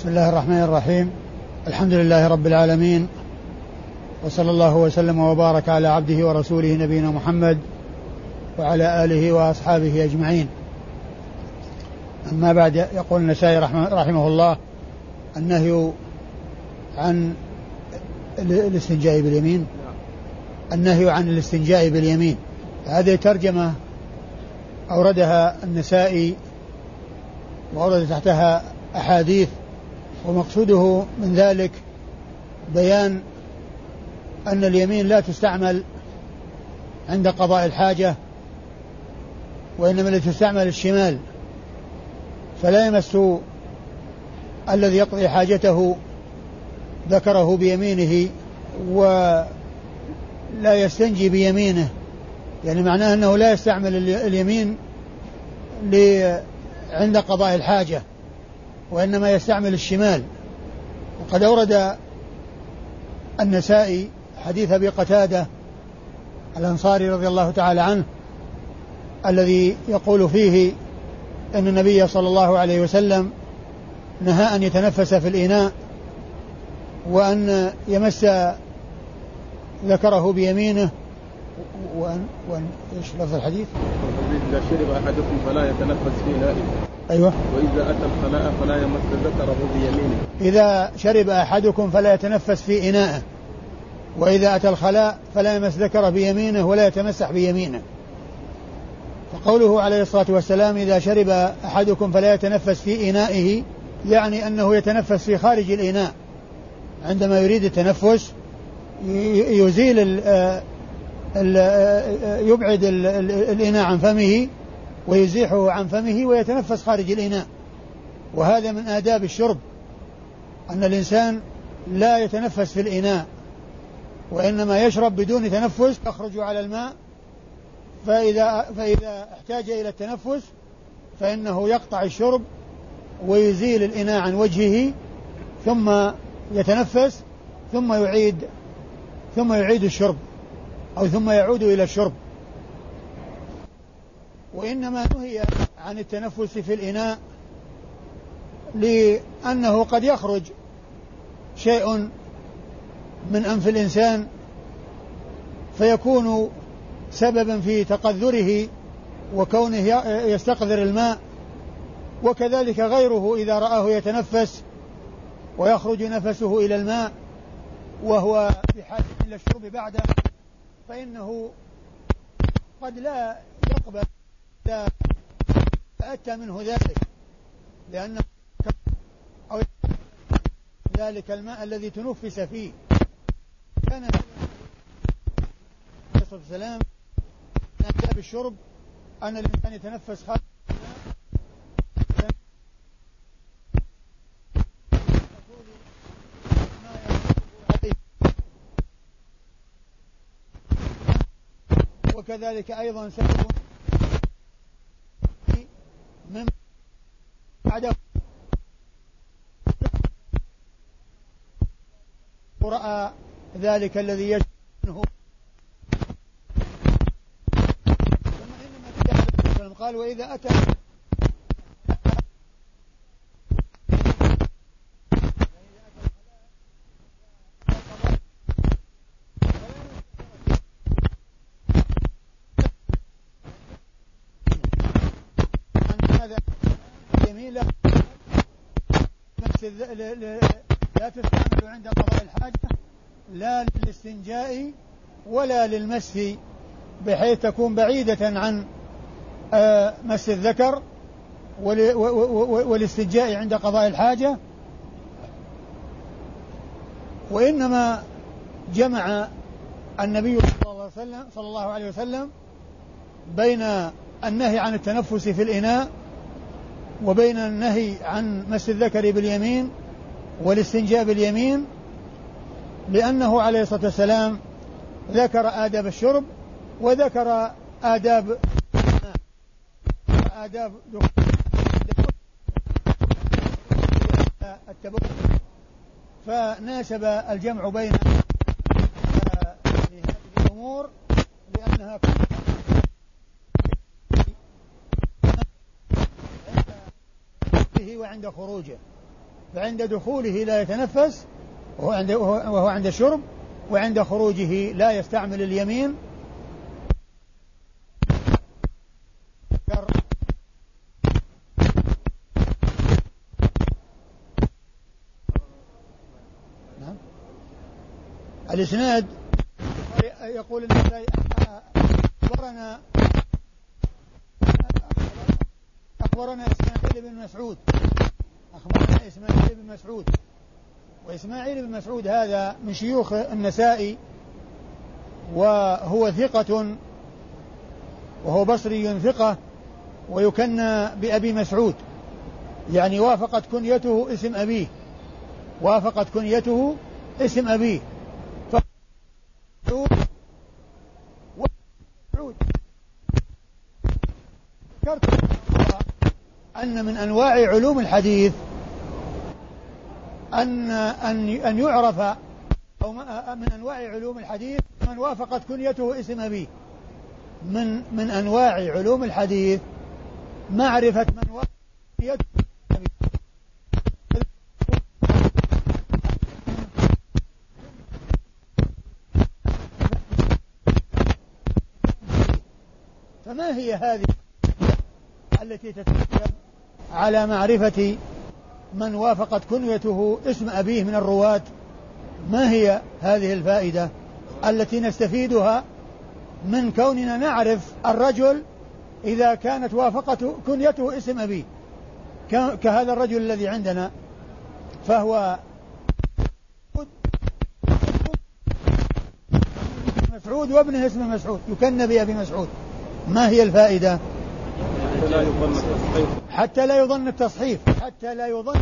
بسم الله الرحمن الرحيم. الحمد لله رب العالمين. وصلى الله وسلم وبارك على عبده ورسوله نبينا محمد وعلى آله وأصحابه أجمعين. أما بعد يقول النسائي رحمه الله النهي عن الاستنجاء باليمين. النهي عن الاستنجاء باليمين. هذه ترجمة أوردها النسائي وأورد تحتها أحاديث ومقصوده من ذلك بيان أن اليمين لا تستعمل عند قضاء الحاجة وإنما تستعمل الشمال. فلا يمس الذي يقضي حاجته ذكره بيمينه ولا يستنجي بيمينه. يعني معناه أنه لا يستعمل اليمين عند قضاء الحاجة. وإنما يستعمل الشمال وقد أورد النسائي حديث أبي قتادة الأنصاري رضي الله تعالى عنه الذي يقول فيه أن النبي صلى الله عليه وسلم نهى أن يتنفس في الإناء وأن يمس ذكره بيمينه وأن, وأن إيش لفظ الحديث؟ إذا شرب أحدكم فلا يتنفس في إنائه أيوه. وإذا أتى الخلاء فلا يمس ذكره بيمينه. إذا شرب أحدكم فلا يتنفس في إنائه وإذا أتى الخلاء فلا يمس ذكره بيمينه ولا يتمسح بيمينه. فقوله عليه الصلاة والسلام إذا شرب أحدكم فلا يتنفس في إنائه يعني أنه يتنفس في خارج الإناء. عندما يريد التنفس يزيل ال يبعد الإناء عن فمه ويزيحه عن فمه ويتنفس خارج الإناء. وهذا من آداب الشرب أن الإنسان لا يتنفس في الإناء وإنما يشرب بدون تنفس يخرج على الماء. فإذا فإذا احتاج إلى التنفس فإنه يقطع الشرب ويزيل الإناء عن وجهه ثم يتنفس ثم يعيد ثم يعيد الشرب. أو ثم يعود إلى الشرب. وإنما نهي عن التنفس في الإناء لأنه قد يخرج شيء من أنف الإنسان فيكون سببا في تقذره وكونه يستقذر الماء وكذلك غيره إذا رآه يتنفس ويخرج نفسه إلى الماء وهو بحاجة إلى الشرب بعده فإنه قد لا يقبل لا يتأتى منه ذلك لأنه أو ذلك الماء الذي تنفس فيه. كان عليه الصلاة والسلام آداب الشرب أن الإنسان يتنفس خارج وكذلك أيضا سبب من بعده رأى ذلك الذي يجب منه قال وإذا أتى لا تستعمل عند قضاء الحاجة لا للاستنجاء ولا للمس بحيث تكون بعيدة عن آه، مس الذكر والاستنجاء عند قضاء الحاجة. وإنما جمع النبي صلى الله عليه وسلم صلى الله عليه وسلم بين النهي عن التنفس في الإناء وبين النهي عن مس الذكر باليمين والاستنجاء باليمين لأنه عليه الصلاة والسلام ذكر آداب الشرب وذكر آداب آداب التبرك. فناسب الجمع بين هذه الأمور لأنها وعند خروجه فعند دخوله لا يتنفس وهو عند وهو عند الشرب وعند خروجه لا يستعمل اليمين. نعم. الإسناد يقول النسائي اخبرنا اخبرنا إسماعيل بن مسعود. أخبرنا إسماعيل بن مسعود. وإسماعيل بن مسعود هذا من شيوخ النسائي وهو ثقة وهو بصري ثقة ويكنى بأبي مسعود. يعني وافقت كنيته اسم أبيه. وافقت كنيته اسم أبيه ذكرت أن من أنواع علوم الحديث. أن أن أن يعرف أو من أنواع علوم الحديث من وافقت كنيته اسم أبيه من من أنواع علوم الحديث. معرفة من وافقت كنيته فما هي هذه التي تترتب على معرفة من وافقت كنيته اسم أبيه من الرواة. ما هي هذه الفائدة التي نستفيدها من كوننا نعرف الرجل إذا كانت وافقت كنيته اسم أبيه؟ كهذا الرجل الذي عندنا فهو مسعود وابنه اسمه مسعود يكن بأبي مسعود. ما هي الفائدة؟ حتى لا يظن التصحيف حتى لا يظن.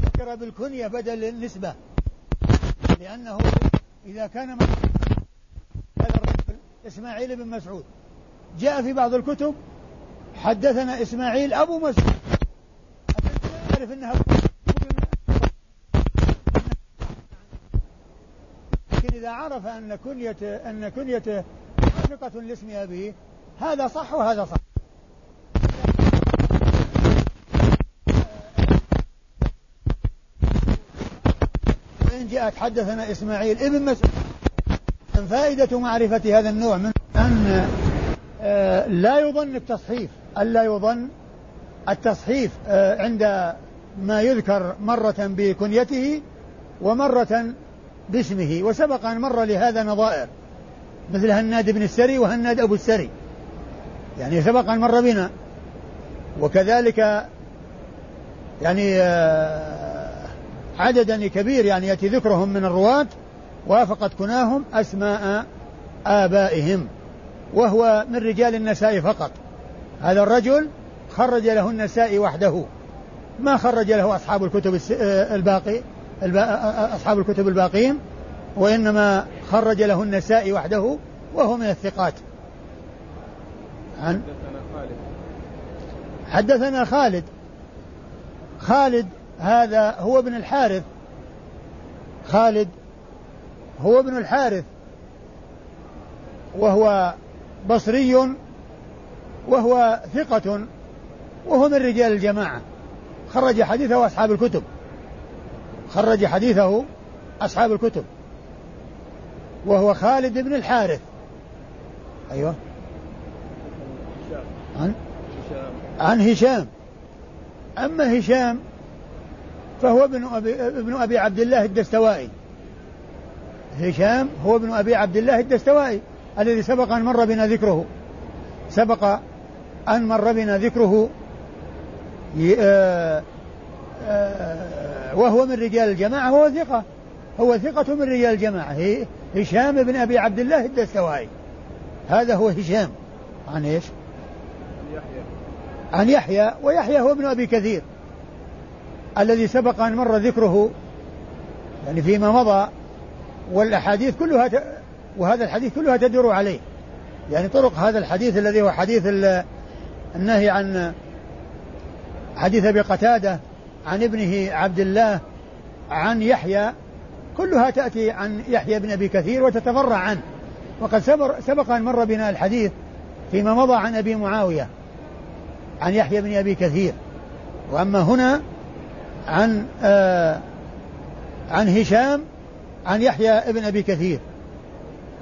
ذكر بالكنية بدل النسبة. لأنه إذا كان هذا الرجل إسماعيل بن مسعود. جاء في بعض الكتب حدثنا إسماعيل أبو مسعود. يعرف أنها لكن إذا عرف أن كنيته أن كنيته موافقة لاسم أبيه هذا صح وهذا صح. وإن جاءت حدثنا إسماعيل ابن مسعود فائدة معرفة هذا النوع من أن آه، لا يظن التصحيف ألا يظن التصحيف آه، عند ما يذكر مرة بكنيته ومرة باسمه وسبق أن مر لهذا نظائر مثل هناد بن السري وهناد أبو السري. يعني سبق أن مر بنا. وكذلك يعني آه، عددا كبير يعني يأتي ذكرهم من الرواة وافقت كناهم أسماء آبائهم وهو من رجال النساء فقط. هذا الرجل خرج له النساء وحده. ما خرج له أصحاب الكتب آه، الباقي آه، أصحاب الكتب الباقين وإنما خرج له النساء وحده وهو من الثقات. عن حدثنا خالد. خالد هذا هو ابن الحارث. خالد هو ابن الحارث. وهو بصري وهو ثقة وهو من رجال الجماعة. خرج حديثه أصحاب الكتب. خرج حديثه أصحاب الكتب. وهو خالد بن الحارث. أيوه. عن؟ عن هشام. أما هشام فهو ابن أبي, ابن أبي عبد الله الدستوائي. هشام هو ابن أبي عبد الله الدستوائي الذي سبق أن مر بنا ذكره. سبق أن مر بنا ذكره آه، آه، وهو من رجال الجماعة وهو ثقة. هو ثقة من رجال الجماعة. هشام بن أبي عبد الله الدستوائي. هذا هو هشام. عن إيش؟ عن يحيى ويحيى هو ابن أبي كثير الذي سبق أن مر ذكره يعني فيما مضى والأحاديث كلها ت... وهذا الحديث كلها تدور عليه. يعني طرق هذا الحديث الذي هو حديث النهي عن حديث أبي قتادة عن ابنه عبد الله عن يحيى كلها تأتي عن يحيى بن أبي كثير وتتفرع عنه. وقد سبق أن مر بنا الحديث فيما مضى عن أبي معاوية. عن يحيى بن أبي كثير. وأما هنا عن آه عن هشام عن يحيى ابن أبي كثير.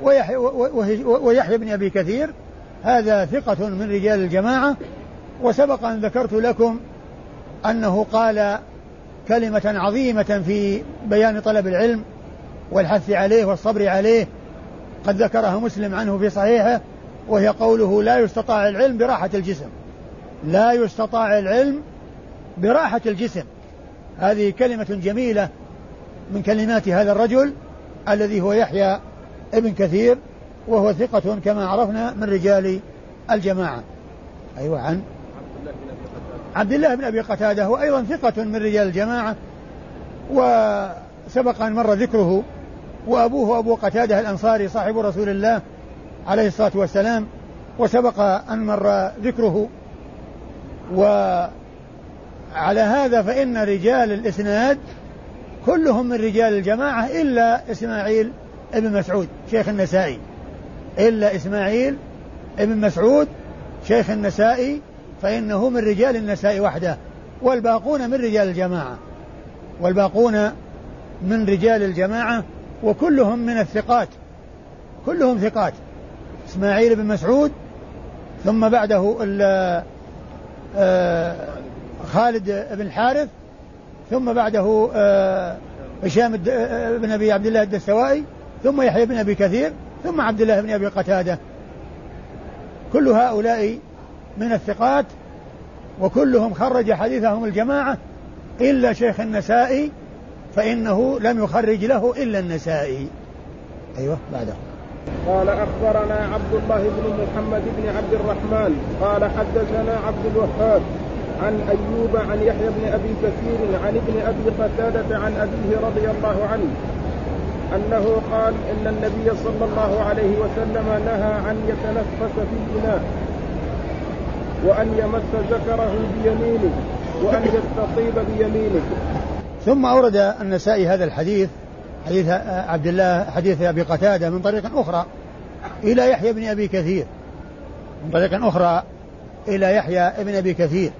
ويحيى, ويحيى بن أبي كثير هذا ثقة من رجال الجماعة. وسبق أن ذكرت لكم أنه قال كلمة عظيمة في بيان طلب العلم والحث عليه والصبر عليه. قد ذكرها مسلم عنه في صحيحه وهي قوله لا يستطاع العلم براحة الجسم. لا يستطاع العلم براحة الجسم. هذه كلمة جميلة من كلمات هذا الرجل الذي هو يحيى ابن كثير وهو ثقة كما عرفنا من رجال الجماعة. أيوة عن عبد الله بن أبي قتادة هو أيضا ثقة من رجال الجماعة وسبق أن مر ذكره وأبوه أبو قتادة الأنصاري صاحب رسول الله عليه الصلاة والسلام وسبق أن مر ذكره. وعلى هذا فإن رجال الإسناد كلهم من رجال الجماعة إلا إسماعيل ابن مسعود شيخ النسائي. إلا إسماعيل ابن مسعود شيخ النسائي فإنه من رجال النساء وحده. والباقون من رجال الجماعة. والباقون من رجال الجماعة وكلهم من الثقات. كلهم ثقات. إسماعيل بن مسعود ثم بعده خالد بن الحارث ثم بعده آه، هشام آه، بن أبي عبد الله الدستوائي ثم يحيى بن أبي كثير ثم عبد الله بن أبي قتادة. كل هؤلاء من الثقات وكلهم خرج حديثهم الجماعة إلا شيخ النسائي فإنه لم يخرج له إلا النسائي. أيوه بعده. قال أخبرنا عبد الله بن محمد بن عبد الرحمن قال حدثنا عبد الوهاب عن أيوب عن يحيى بن أبي كثير عن ابن أبي قتادة عن أبيه رضي الله عنه أنه قال إن النبي صلى الله عليه وسلم نهى أن يتنفس في الاناء وأن يمس ذكره بيمينه وأن يستطيب بيمينه. ثم أورد النسائي هذا الحديث حديث عبد الله حديث أبي قتادة من طريق أخرى إلى يحيى بن أبي كثير. من طريق أخرى إلى يحيى بن أبي كثير.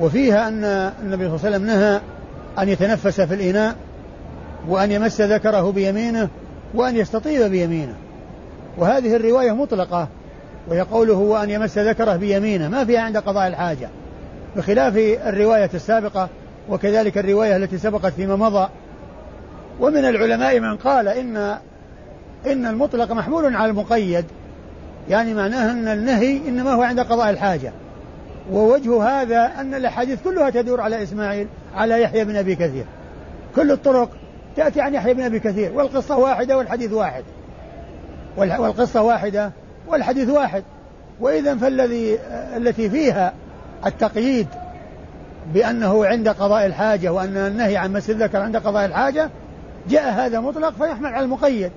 وفيها أن النبي صلى الله عليه وسلم نهى أن يتنفس في الإناء وأن يمس ذكره بيمينه وأن يستطيب بيمينه. وهذه الرواية مطلقة وهي قوله وأن يمس ذكره بيمينه. ما فيها عند قضاء الحاجة. بخلاف الرواية السابقة وكذلك الرواية التي سبقت فيما مضى ومن العلماء من قال إن إن المطلق محمول على المقيد. يعني معناه أن النهي إنما هو عند قضاء الحاجة. ووجه هذا أن الأحاديث كلها تدور على إسماعيل على يحيى بن أبي كثير. كل الطرق تأتي عن يحيى بن أبي كثير. والقصة واحدة والحديث واحد. والقصة واحدة والحديث واحد. وإذا فالذي التي فيها التقييد بأنه عند قضاء الحاجة وأن النهي عن مس الذكر عند قضاء الحاجة جاء هذا مطلق فيحمل على المقيد.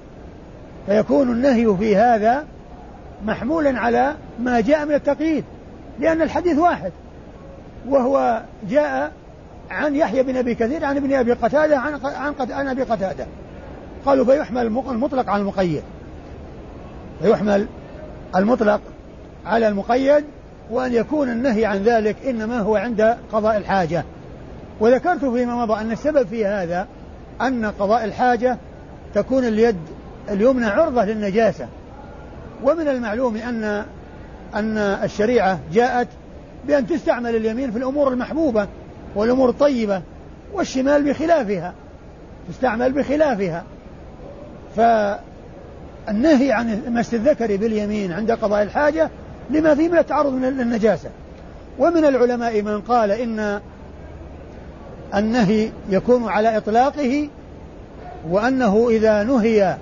فيكون النهي في هذا محمولا على ما جاء من التقييد لأن الحديث واحد وهو جاء عن يحيى بن أبي كثير عن ابن أبي قتادة عن عن, عن أبي قتادة. قالوا فيحمل المطلق على المقيد. فيحمل المطلق على المقيد وأن يكون النهي عن ذلك إنما هو عند قضاء الحاجة. وذكرت فيما مضى أن السبب في هذا أن قضاء الحاجة تكون اليد اليمنى عرضة للنجاسة. ومن المعلوم أن أن الشريعة جاءت بأن تستعمل اليمين في الأمور المحبوبة والأمور الطيبة والشمال بخلافها. تستعمل بخلافها. فالنهي عن مس الذكر باليمين عند قضاء الحاجة لما فيه من التعرض للنجاسة ومن العلماء من قال إن النهي يكون على إطلاقه وأنه إذا نهي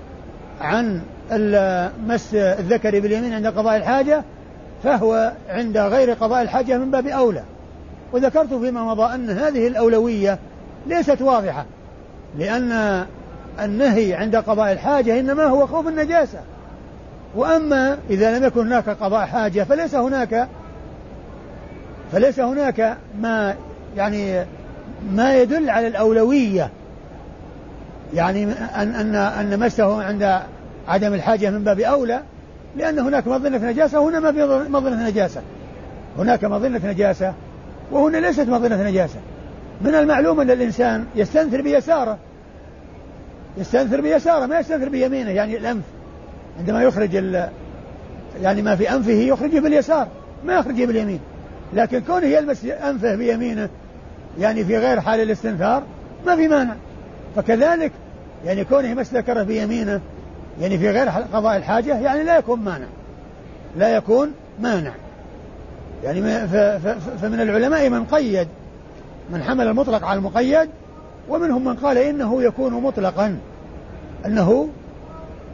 عن مس الذكر باليمين عند قضاء الحاجة فهو عند غير قضاء الحاجة من باب أولى. وذكرت فيما مضى أن هذه الأولوية ليست واضحة لأن النهي عند قضاء الحاجة إنما هو خوف النجاسة. وأما إذا لم يكن هناك قضاء حاجة فليس هناك فليس هناك ما يعني ما يدل على الأولوية. يعني أن أن أن مسه عند عدم الحاجة من باب أولى لأن هناك مظنة نجاسة وهنا ما في مظنة نجاسة. هناك مظنة نجاسة وهنا ليست مظنة نجاسة. من المعلوم أن الإنسان يستنثر بيساره. يستنثر بيساره ما يستنثر بيمينه يعني الأنف. عندما يخرج يعني ما في أنفه يخرجه باليسار ما يخرجه باليمين. لكن كونه يلمس أنفه بيمينه يعني في غير حال الاستنثار ما في مانع. فكذلك يعني كونه يمس ذكره بيمينه يعني في غير قضاء الحاجة يعني لا يكون مانع. لا يكون مانع. يعني فمن العلماء من قيد من حمل المطلق على المقيد ومنهم من قال إنه يكون مطلقا. أنه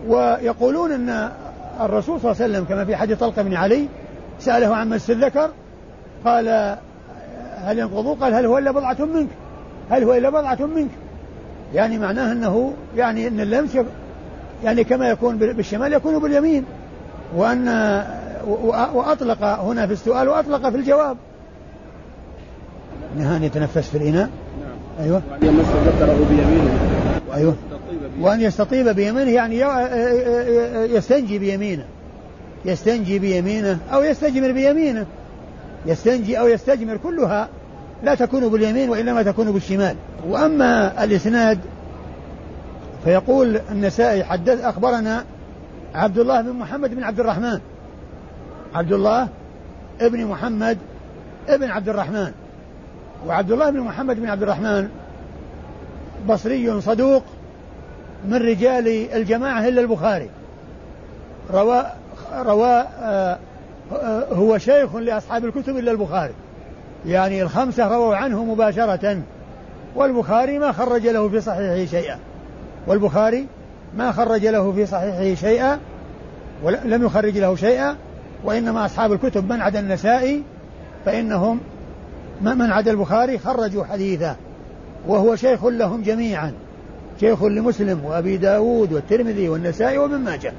ويقولون أن الرسول صلى الله عليه وسلم كما في حديث طلق بن علي سأله عن مس الذكر قال هل ينقض؟ قال هل هو إلا بضعة منك. هل هو إلا بضعة منك. يعني معناه أنه يعني أن اللمس يعني كما يكون بالشمال يكون باليمين. وأن وأطلق هنا في السؤال وأطلق في الجواب. نهان يتنفس في الإناء. نعم. أيوة. وأن يمس ذكره بيمينه. أيوة. وأن يستطيب بيمينه. يعني يستنجي بيمينه. يستنجي بيمينه أو يستجمر بيمينه. يستنجي أو يستجمر كلها لا تكون باليمين وإنما تكون بالشمال. وأما الإسناد فيقول النسائي حدث أخبرنا عبد الله بن محمد بن عبد الرحمن. عبد الله ابن محمد ابن عبد الرحمن. وعبد الله بن محمد بن عبد الرحمن بصري صدوق من رجال الجماعة إلا البخاري. روى روى آه هو شيخ لأصحاب الكتب إلا البخاري. يعني الخمسة رووا عنه مباشرة والبخاري ما خرج له في صحيحه شيئا. والبخاري ما خرج له في صحيحه شيئا ولم يخرج له شيئا وإنما أصحاب الكتب من عدا النسائي فإنهم من عدا البخاري خرجوا حديثه وهو شيخ لهم جميعا. شيخ لمسلم وأبي داود والترمذي والنسائي وابن ماجه.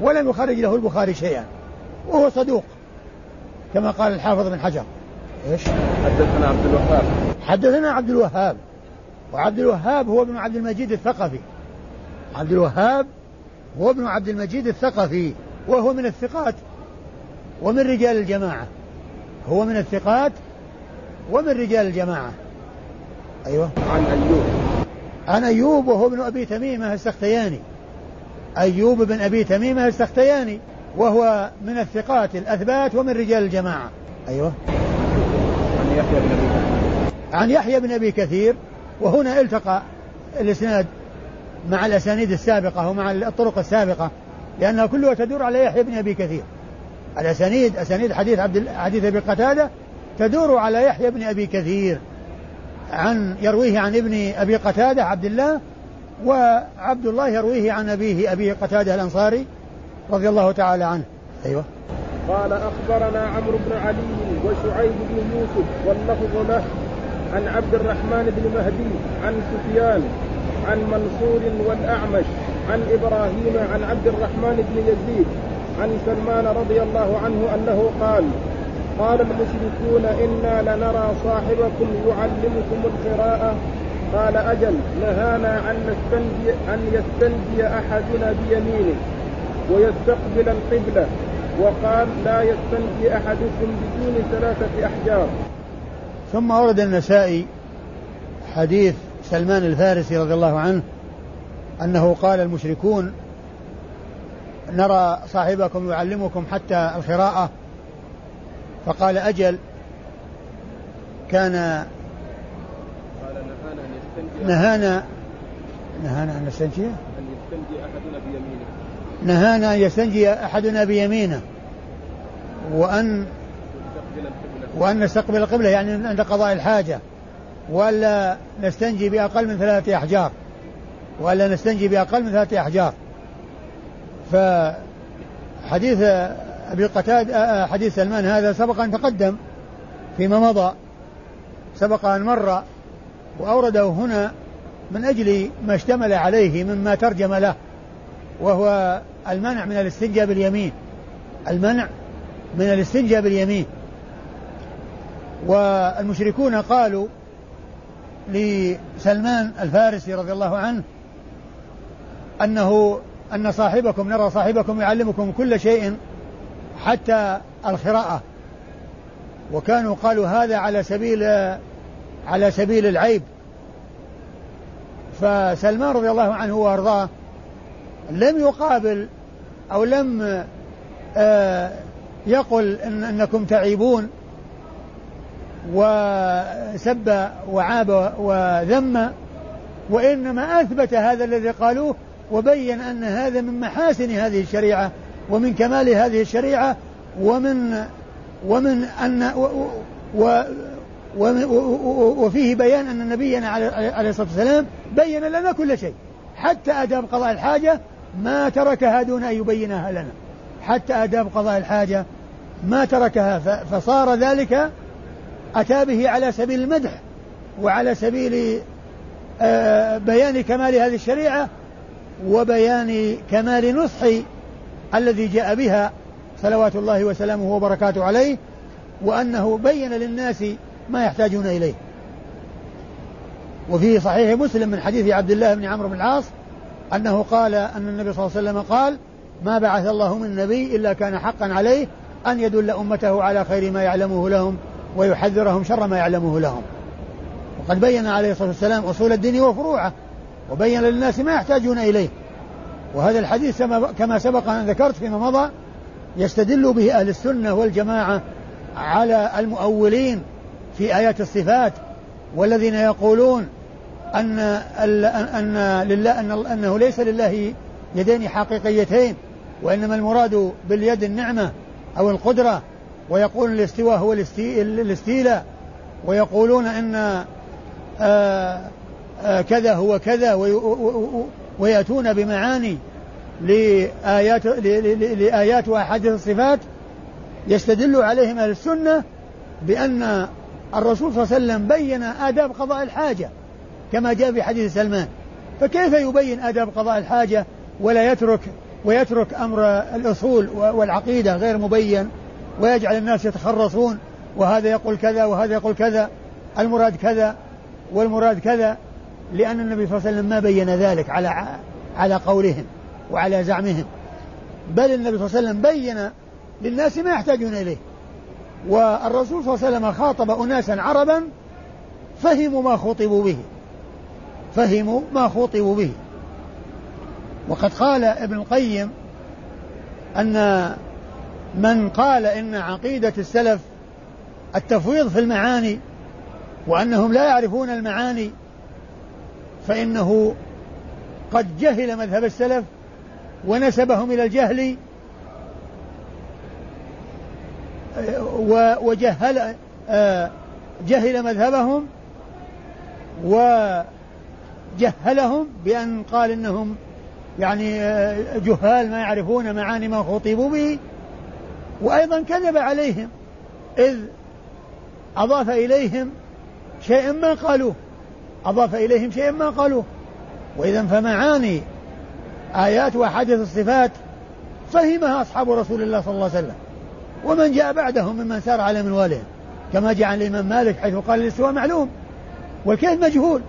ولم يخرج له البخاري شيئا. وهو صدوق كما قال الحافظ بن حجر. إيش؟ حدثنا عبد الوهاب. حدثنا عبد الوهاب. وعبد الوهاب هو ابن عبد المجيد الثقفي. عبد الوهاب هو ابن عبد المجيد الثقفي وهو من الثقات ومن رجال الجماعة. هو من الثقات ومن رجال الجماعة. أيوة. عن أيوب. عن أيوب وهو ابن أبي تميمة السختياني. أيوب بن أبي تميمة السختياني. وهو من الثقات الأثبات ومن رجال الجماعة. أيوة. عن يحيى بن أبي كثير. عن يحيى بن أبي كثير وهنا التقى الإسناد مع الأسانيد السابقة ومع الطرق السابقة لأنها كلها تدور على يحيى بن أبي كثير. الأسانيد أسانيد حديث عبد حديث أبي قتادة تدور على يحيى بن أبي كثير عن يرويه عن ابن أبي قتادة عبد الله وعبد الله يرويه عن أبيه أبي قتادة الأنصاري. رضي الله تعالى عنه. أيوة. قال أخبرنا عمرو بن علي وشعيب بن يوسف واللفظ له عن عبد الرحمن بن مهدي عن سفيان عن منصور والأعمش عن إبراهيم عن عبد الرحمن بن يزيد عن سلمان رضي الله عنه أنه قال قال المشركون إنا لنرى صاحبكم يعلمكم القراءة. قال أجل نهانا أن نستنجي أن يستنجي أحدنا بيمينه. ويستقبل القبلة وقال لا يستنجي أحدكم بدون ثلاثة أحجار. ثم ورد النسائي حديث سلمان الفارسي رضي الله عنه أنه قال المشركون نرى صاحبكم يعلمكم حتى القراءة فقال أجل كان نهانا نهانا أن نستنجي أن يستنجي أحدنا بيمينه. نهانا أن يستنجي أحدنا بيمينه وأن وأن نستقبل القبلة يعني عند قضاء الحاجة وألا نستنجي بأقل من ثلاثة أحجار وألا نستنجي بأقل من ثلاثة أحجار. فحديث أبي قتاد حديث سلمان هذا سبق أن تقدم فيما مضى سبق أن مر وأورده هنا من أجل ما اشتمل عليه مما ترجم له. وهو المنع من الاستنجاء باليمين. المنع من الاستنجاء باليمين. والمشركون قالوا لسلمان الفارسي رضي الله عنه أنه أن صاحبكم نرى صاحبكم يعلمكم كل شيء حتى القراءة. وكانوا قالوا هذا على سبيل على سبيل العيب. فسلمان رضي الله عنه وأرضاه لم يقابل أو لم آه، يقل إن إنكم تعيبون وسب وعاب وذم وإنما أثبت هذا الذي قالوه وبين أن هذا من محاسن هذه الشريعة ومن كمال هذه الشريعة ومن ومن أن و و وفيه بيان أن نبينا عليه الصلاة والسلام بين لنا كل شيء حتى أداب قضاء الحاجة ما تركها دون أن يبينها لنا. حتى أداب قضاء الحاجة ما تركها. فصار ذلك أتى به على سبيل المدح وعلى سبيل آه، بيان كمال هذه الشريعة وبيان كمال نصح الذي جاء بها صلوات الله وسلامه وبركاته عليه وأنه بين للناس ما يحتاجون إليه. وفي صحيح مسلم من حديث عبد الله بن عمرو بن العاص أنه قال أن النبي صلى الله عليه وسلم قال ما بعث الله من نبي إلا كان حقا عليه أن يدل أمته على خير ما يعلمه لهم ويحذرهم شر ما يعلمه لهم. وقد بين عليه الصلاة والسلام أصول الدين وفروعه وبين للناس ما يحتاجون إليه. وهذا الحديث كما سبق أن ذكرت فيما مضى يستدل به أهل السنة والجماعة على المؤولين في آيات الصفات والذين يقولون أن أن لله أن أنه ليس لله يدين حقيقيتين وإنما المراد باليد النعمة أو القدرة ويقول الاستواء هو الاستيلاء ويقولون أن آه، آه، كذا هو كذا ويأتون بمعاني لآيات لآيات وأحاديث الصفات يستدل عليهم أهل السنة بأن الرسول صلى الله عليه وسلم بين آداب قضاء الحاجة. كما جاء في حديث سلمان. فكيف يبين آداب قضاء الحاجة ولا يترك ويترك أمر الأصول والعقيدة غير مبين ويجعل الناس يتخرصون وهذا يقول كذا وهذا يقول كذا المراد كذا والمراد كذا لأن النبي صلى الله عليه وسلم ما بين ذلك على على قولهم وعلى زعمهم. بل النبي صلى الله عليه وسلم بين للناس ما يحتاجون إليه. والرسول صلى الله عليه وسلم خاطب أناسا عربا فهموا ما خطبوا به. فهموا ما خطبوا به. وقد قال ابن القيم أن من قال إن عقيدة السلف التفويض في المعاني وأنهم لا يعرفون المعاني فإنه قد جهل مذهب السلف ونسبهم إلى الجهل وجهل آه، جهل مذهبهم وجهلهم بأن قال إنهم يعني آه، جهال ما يعرفون معاني ما خطبوا به. وأيضا كذب عليهم إذ أضاف إليهم شيئا ما قالوه. أضاف إليهم شيئا ما قالوه. وإذا فمعاني آيات وأحاديث الصفات فهمها أصحاب رسول الله صلى الله عليه وسلم. ومن جاء بعدهم ممن سار على منوالهم كما جاء عن الإمام مالك حيث قال الاستواء معلوم. والكيف مجهول.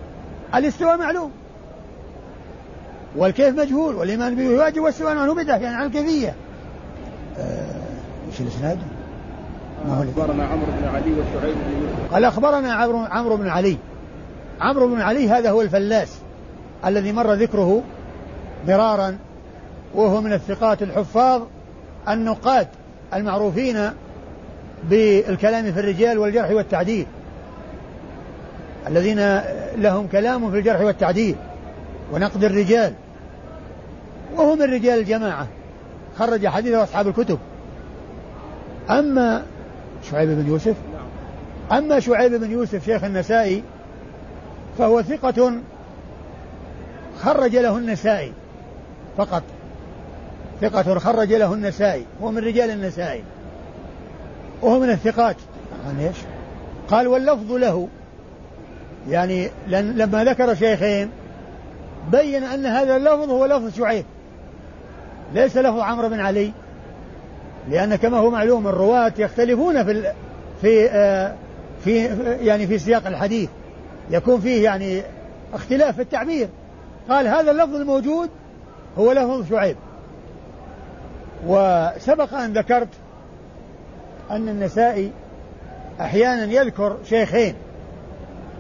الاستواء معلوم. والكيف مجهول والإيمان به واجب والسؤال عنه بدعة يعني عن الكيفية آه، إيش الإسناد؟ أخبرنا عمرو بن علي وشعيب بن يوسف. قال أخبرنا عمرو بن علي. عمرو بن علي هذا هو الفلاس الذي مر ذكره مرارا وهو من الثقات الحفاظ النقاد المعروفين بالكلام في الرجال والجرح والتعديل. الذين لهم كلام في الجرح والتعديل ونقد الرجال. وهم من رجال الجماعة. خرج حديثه أصحاب الكتب. أما شعيب بن يوسف أما شعيب بن يوسف شيخ النسائي فهو ثقة خرج له النسائي فقط. ثقة خرج له النسائي. هو من رجال النسائي. وهو من الثقات. قال إيش؟ قال واللفظ له يعني لما ذكر شيخين بين أن هذا اللفظ هو لفظ شعيب. ليس لفظ عمرو بن علي. لأن كما هو معلوم الرواة يختلفون في في آه في يعني في سياق الحديث. يكون فيه يعني اختلاف في التعبير. قال هذا اللفظ الموجود هو لفظ شعيب. وسبق أن ذكرت أن النسائي أحيانا يذكر شيخين.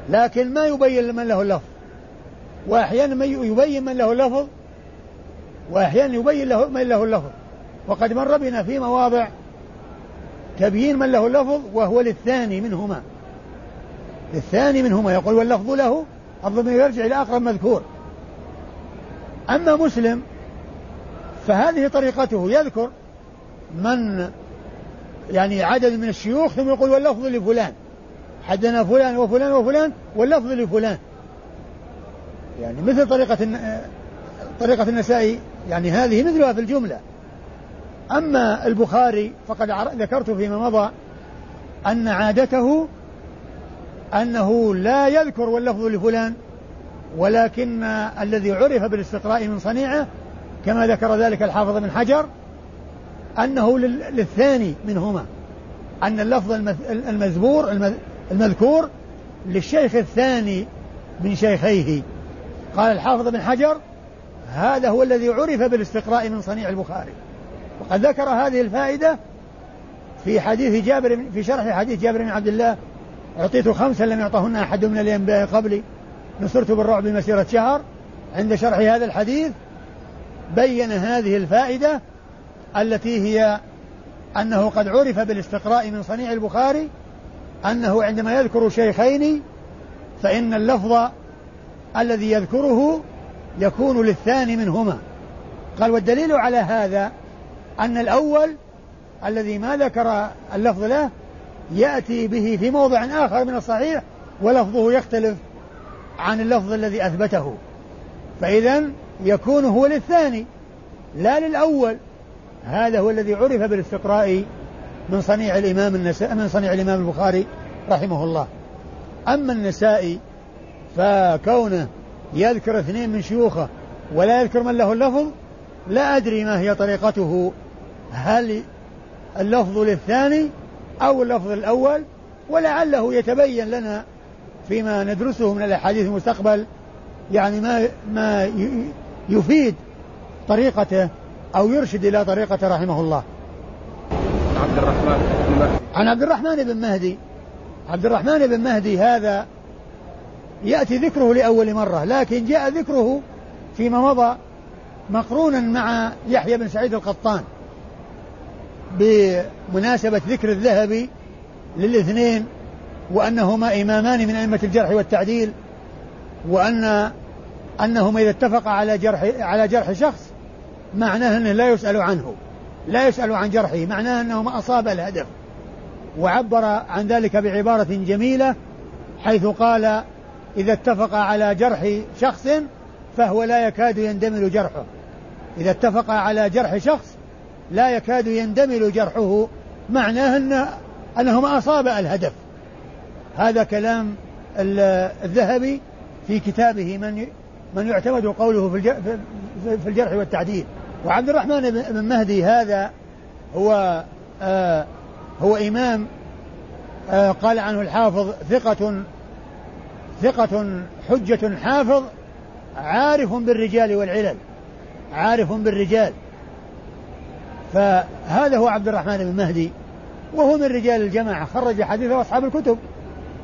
لكن ما يبين من له اللفظ. وأحيانا يبين من له اللفظ وأحيانا يبين له من له اللفظ. وقد مر بنا في مواضع تبيين من له اللفظ وهو للثاني منهما. للثاني منهما. يقول واللفظ له الضمير يرجع إلى أقرب مذكور. أما مسلم فهذه طريقته. يذكر من يعني عدد من الشيوخ ثم يقول واللفظ لفلان. حدنا فلان وفلان وفلان واللفظ لفلان. يعني مثل طريقة طريقة النسائي يعني هذه مثلها في الجملة. أما البخاري فقد ذكرت فيما مضى أن عادته أنه لا يذكر واللفظ لفلان ولكن الذي عرف بالاستقراء من صنيعه كما ذكر ذلك الحافظ بن حجر أنه للثاني منهما أن اللفظ المذبور المذكور للشيخ الثاني من شيخيه. قال الحافظ بن حجر هذا هو الذي عرف بالاستقراء من صنيع البخاري. وقد ذكر هذه الفائدة في حديث جابر في شرح حديث جابر بن عبد الله أعطيت خمسا لم يعطهن أحد من الأنبياء قبلي نصرت بالرعب مسيرة شهر. عند شرح هذا الحديث بين هذه الفائدة التي هي أنه قد عرف بالاستقراء من صنيع البخاري أنه عندما يذكر شيخين فإن اللفظ الذي يذكره يكون للثاني منهما. قال والدليل على هذا أن الأول الذي ما ذكر اللفظ له يأتي به في موضع آخر من الصحيح ولفظه يختلف عن اللفظ الذي أثبته. فإذا يكون هو للثاني لا للأول. هذا هو الذي عرف بالاستقراء من صنيع الإمام النساء من صنيع الإمام البخاري رحمه الله. أما النسائي فكونه يذكر اثنين من شيوخه ولا يذكر من له اللفظ لا أدري ما هي طريقته. هل اللفظ للثاني أو اللفظ الأول؟ ولعله يتبين لنا فيما ندرسه من الأحاديث المستقبل يعني ما ما يفيد طريقته أو يرشد إلى طريقته رحمه الله. عبد الرحمن بن مهدي. عن عبد الرحمن بن مهدي. عبد الرحمن بن مهدي هذا يأتي ذكره لأول مرة لكن جاء ذكره فيما مضى مقرونا مع يحيى بن سعيد القطان بمناسبة ذكر الذهبي للاثنين وأنهما إمامان من أئمة الجرح والتعديل وأن أنهما إذا اتفقا على جرح على جرح شخص معناه أنه لا يسأل عنه. لا يسأل عن جرحه معناه أنه ما أصاب الهدف. وعبر عن ذلك بعبارة جميلة حيث قال إذا اتفق على جرح شخص فهو لا يكاد يندمل جرحه. إذا اتفق على جرح شخص لا يكاد يندمل جرحه معناه أن أنه ما أصاب الهدف. هذا كلام الذهبي في كتابه من من يعتمد قوله في الجرح والتعديل. وعبد الرحمن بن مهدي هذا هو آه هو إمام آه قال عنه الحافظ ثقة ثقة حجة حافظ عارف بالرجال والعلل عارف بالرجال. فهذا هو عبد الرحمن بن مهدي وهو من رجال الجماعة. خرج حديثه أصحاب الكتب.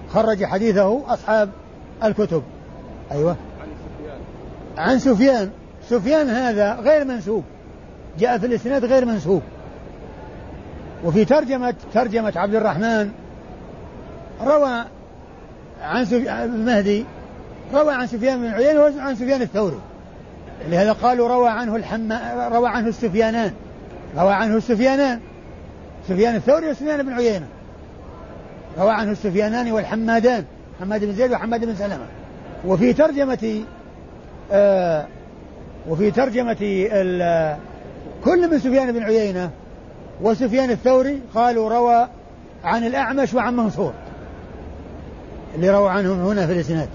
خرج حديثه أصحاب الكتب. أيوة. عن سفيان. سفيان هذا غير منسوب. جاء في الإسناد غير منسوب. وفي ترجمة ترجمة عبد الرحمن روى عن المهدي روى عن سفيان بن عيينة وعن سفيان الثوري. لهذا قالوا روى عنه الحما روى عنه السفيانان. روى عنه السفيانان. سفيان الثوري وسفيان بن عيينة. روى عنه السفيانان والحمادان حماد بن زيد وحماد بن سلمة. وفي ترجمة آه وفي ترجمة كل من سفيان بن عيينة وسفيان الثوري قالوا روى عن الأعمش وعن منصور اللي روى عنهم هنا في الإسناد.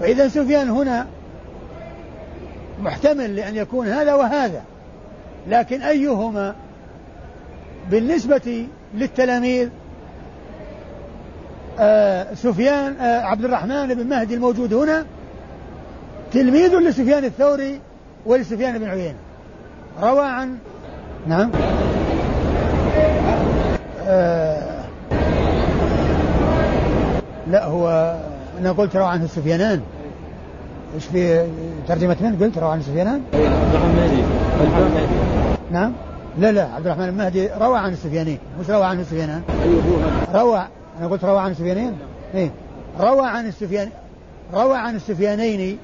فإذا سفيان هنا محتمل لأن يكون هذا وهذا لكن أيهما بالنسبة للتلاميذ آه سفيان آه عبد الرحمن بن مهدي الموجود هنا تلميذ لسفيان الثوري ولسفيان بن عيينة. روى عن نعم. آه لا هو أنا قلت روى عنه السفيانان إيش في ترجمة من؟ قلت روى عنه السفيانان؟ عبد الرحمن المهدي نعم. لا لا عبد الرحمن المهدي روى عن السفيانين مش روى عن السفيانان روى أنا قلت روى عن السفيانين إيه. روى عن السفيان روى عن السفيانين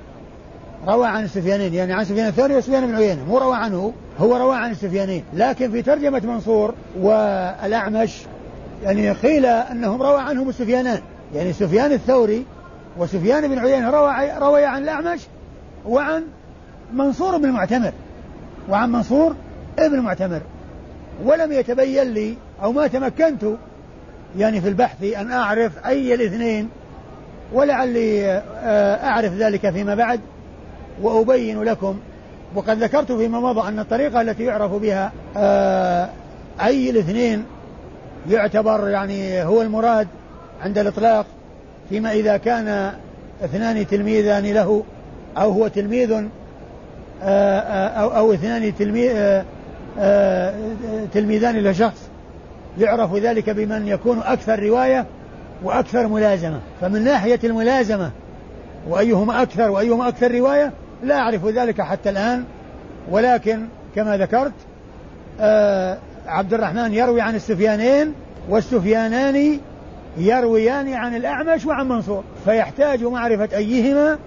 روى عن السفيانين يعني عن سفيان الثوري وسفيان بن عيينة مو روى عنه هو روى عن السفيانين لكن في ترجمة منصور والأعمش يعني قيل أنهم روى عنهم السفيانان يعني سفيان الثوري وسفيان بن عيينة روى روي عن الأعمش وعن منصور بن المعتمر وعن منصور ابن معتمر ولم يتبين لي أو ما تمكنت يعني في البحث أن أعرف أي الاثنين ولعلي آه، أعرف ذلك فيما بعد. وأبين لكم وقد ذكرت فيما مضى أن الطريقة التي يعرف بها آه، أي الاثنين يعتبر يعني هو المراد عند الإطلاق فيما إذا كان اثنان تلميذان له أو هو تلميذ آه، أو, أو اثنان تلميذ تلميذان لشخص يعرف ذلك بمن يكون أكثر رواية وأكثر ملازمة. فمن ناحية الملازمة وأيهما أكثر وأيهما أكثر رواية لا أعرف ذلك حتى الآن ولكن كما ذكرت آه عبد الرحمن يروي عن السفيانين والسفيانان يرويان عن الأعمش وعن منصور. فيحتاج معرفة أيهما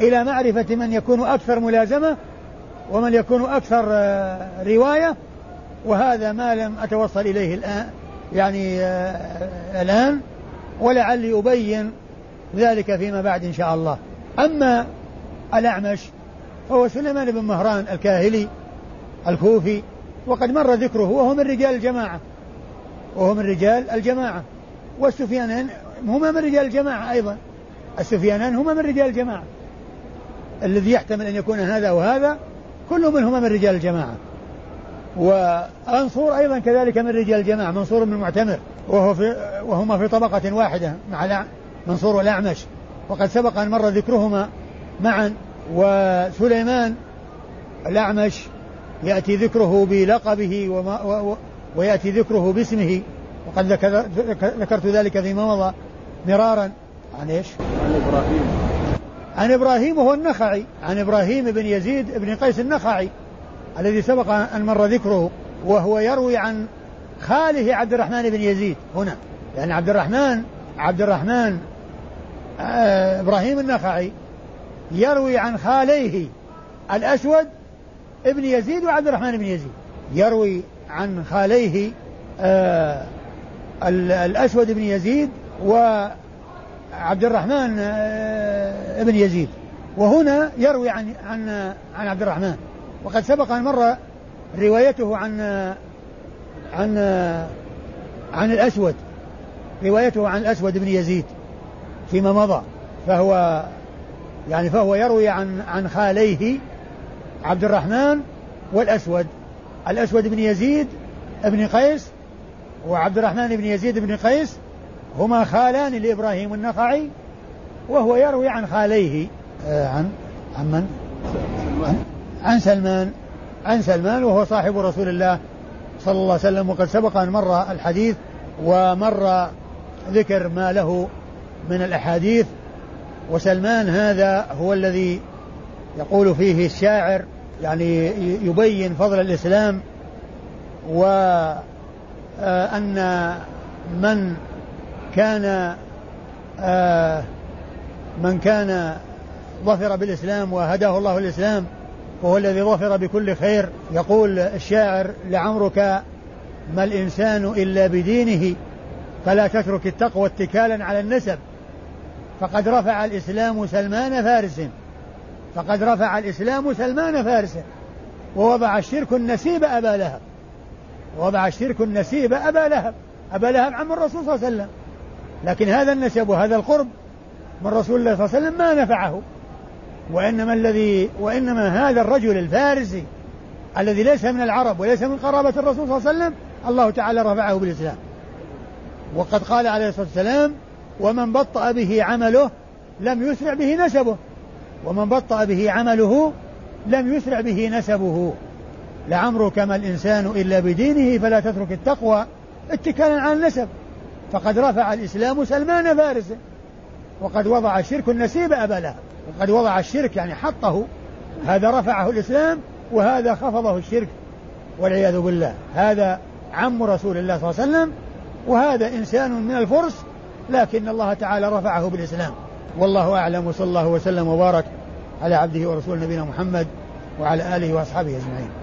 إلى معرفة من يكون أكثر ملازمة ومن يكون أكثر آه رواية وهذا ما لم أتوصل إليه الآن يعني آه الآن ولعلي أبين ذلك فيما بعد إن شاء الله. أما الأعمش فهو سليمان بن مهران الكاهلي الكوفي وقد مر ذكره وهو من رجال الجماعة وهو من رجال الجماعة. والسفيانان هما من رجال الجماعة أيضا. السفيانان هما من رجال الجماعة. الذي يحتمل أن يكون هذا وهذا كل منهما من رجال الجماعة. وأنصور أيضا كذلك من رجال الجماعة منصور بن المعتمر وهو في وهما في طبقة واحدة مع منصور والأعمش. وقد سبق أن مر ذكرهما معا وسليمان الأعمش يأتي ذكره بلقبه وما و ويأتي ذكره باسمه. وقد ذكرت ذلك فيما مضى مرارا. عن إيش؟ عن إبراهيم. عن إبراهيم وهو النخعي. عن إبراهيم بن يزيد بن قيس النخعي الذي سبق أن مر ذكره. وهو يروي عن خاله عبد الرحمن بن يزيد. هنا لأن عبد الرحمن عبد الرحمن آه إبراهيم النخعي يروي عن خاليه الأسود ابن يزيد وعبد الرحمن بن يزيد. يروي عن خاليه آه الأسود بن يزيد وعبد الرحمن آه ابن يزيد. وهنا يروي عن عن عن عبد الرحمن. وقد سبق أن مر روايته عن عن عن الأسود. روايته عن الأسود بن يزيد فيما مضى فهو يعني فهو يروي عن عن خاليه عبد الرحمن والأسود. الأسود بن يزيد بن قيس وعبد الرحمن بن يزيد بن قيس هما خالان لإبراهيم النخعي وهو يروي عن خاليه آه عن عن من؟ عن, عن سلمان. عن سلمان وهو صاحب رسول الله صلى الله عليه وسلم وقد سبق أن مر الحديث ومر ذكر ما له من الأحاديث. وسلمان هذا هو الذي يقول فيه الشاعر يعني يبين فضل الإسلام وأن آه، من كان آه، من كان ظفر بالإسلام وهداه الله الإسلام وهو الذي ظفر بكل خير يقول الشاعر لعمرك ما الإنسان إلا بدينه فلا تترك التقوى اتكالا على النسب. فقد رفع الإسلام سلمان فارس. فقد رفع الإسلام سلمان فارس. ووضع الشرك النسيب أبا لهب. ووضع الشرك النسيب أبا لهب. أبا لهب عم الرسول صلى الله عليه وسلم. لكن هذا النسب وهذا القرب من رسول الله صلى الله عليه وسلم ما نفعه. وإنما الذي وإنما هذا الرجل الفارسي الذي ليس من العرب وليس من قرابة الرسول صلى الله عليه وسلم الله تعالى رفعه بالإسلام. وقد قال عليه الصلاة والسلام ومن بطأ به عمله لم يسرع به نسبه. ومن بطأ به عمله لم يسرع به نسبه. لعمرك ما الإنسان إلا بدينه فلا تترك التقوى اتكالا على النسب. فقد رفع الإسلام سلمان فارس وقد وضع الشرك النسيب أبا وقد وضع الشرك يعني حطه هذا رفعه الإسلام وهذا خفضه الشرك. والعياذ بالله. هذا عم رسول الله صلى الله عليه وسلم. وهذا إنسان من الفرس لكن الله تعالى رفعه بالإسلام. والله أعلم وصلى الله وسلم وبارك على عبده ورسول نبينا محمد وعلى آله وأصحابه أجمعين.